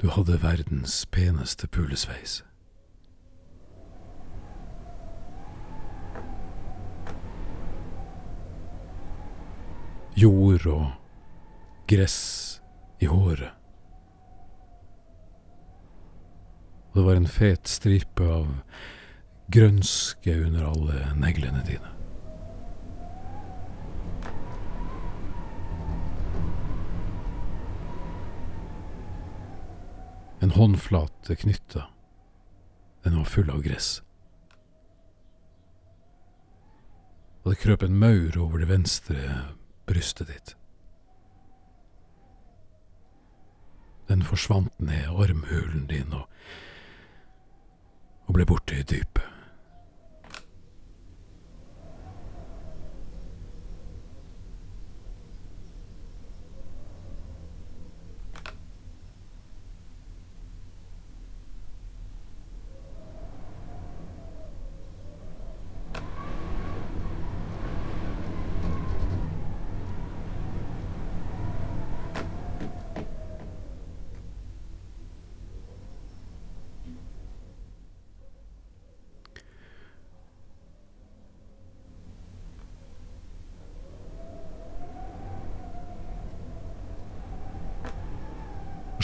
Du hadde verdens peneste pulesveis. Jord og gress i håret. Det var en fet stripe av grønske under alle neglene dine. En håndflate knytta. Den var full av gress. Og det krøp en maur over det venstre brystet ditt. Den forsvant ned armhulen din og, og ble borte i dypet.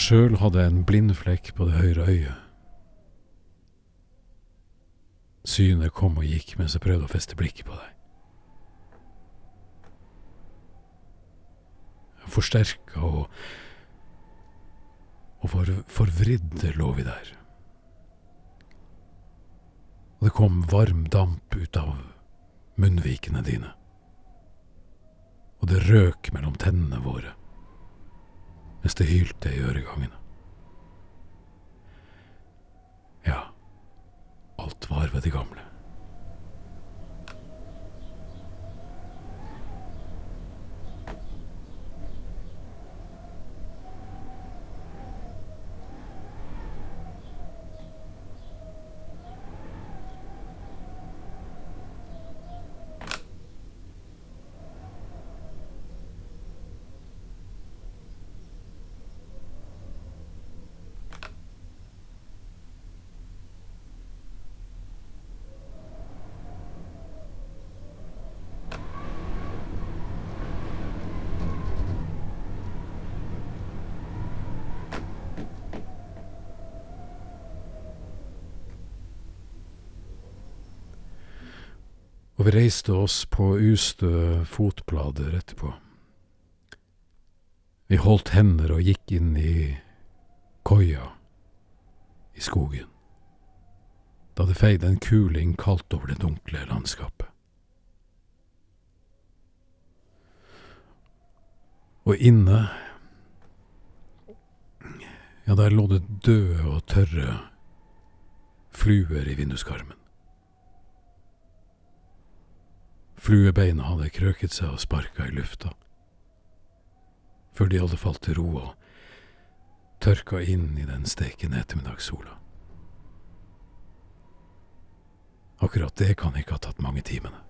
Sjøl hadde jeg en blindflekk på det høyre øyet. Synet kom og gikk mens jeg prøvde å feste blikket på deg. Forsterka og og for, forvridde lå vi der. Og det kom varm damp ut av munnvikene dine. Og det røk mellom tennene våre mens det hylte i øregangene. Ja, alt var ved det gamle. Reiste oss på ustø fotblader etterpå. Vi holdt hender og gikk inn i koia i skogen, da det feide en kuling kaldt over det dunkle landskapet. Og inne, ja, der lå det døde og tørre fluer i vinduskarmen. Fluebeina hadde krøket seg og sparka i lufta, før de hadde falt til ro og tørka inn i den stekende ettermiddagssola. Akkurat det kan ikke ha tatt mange timene.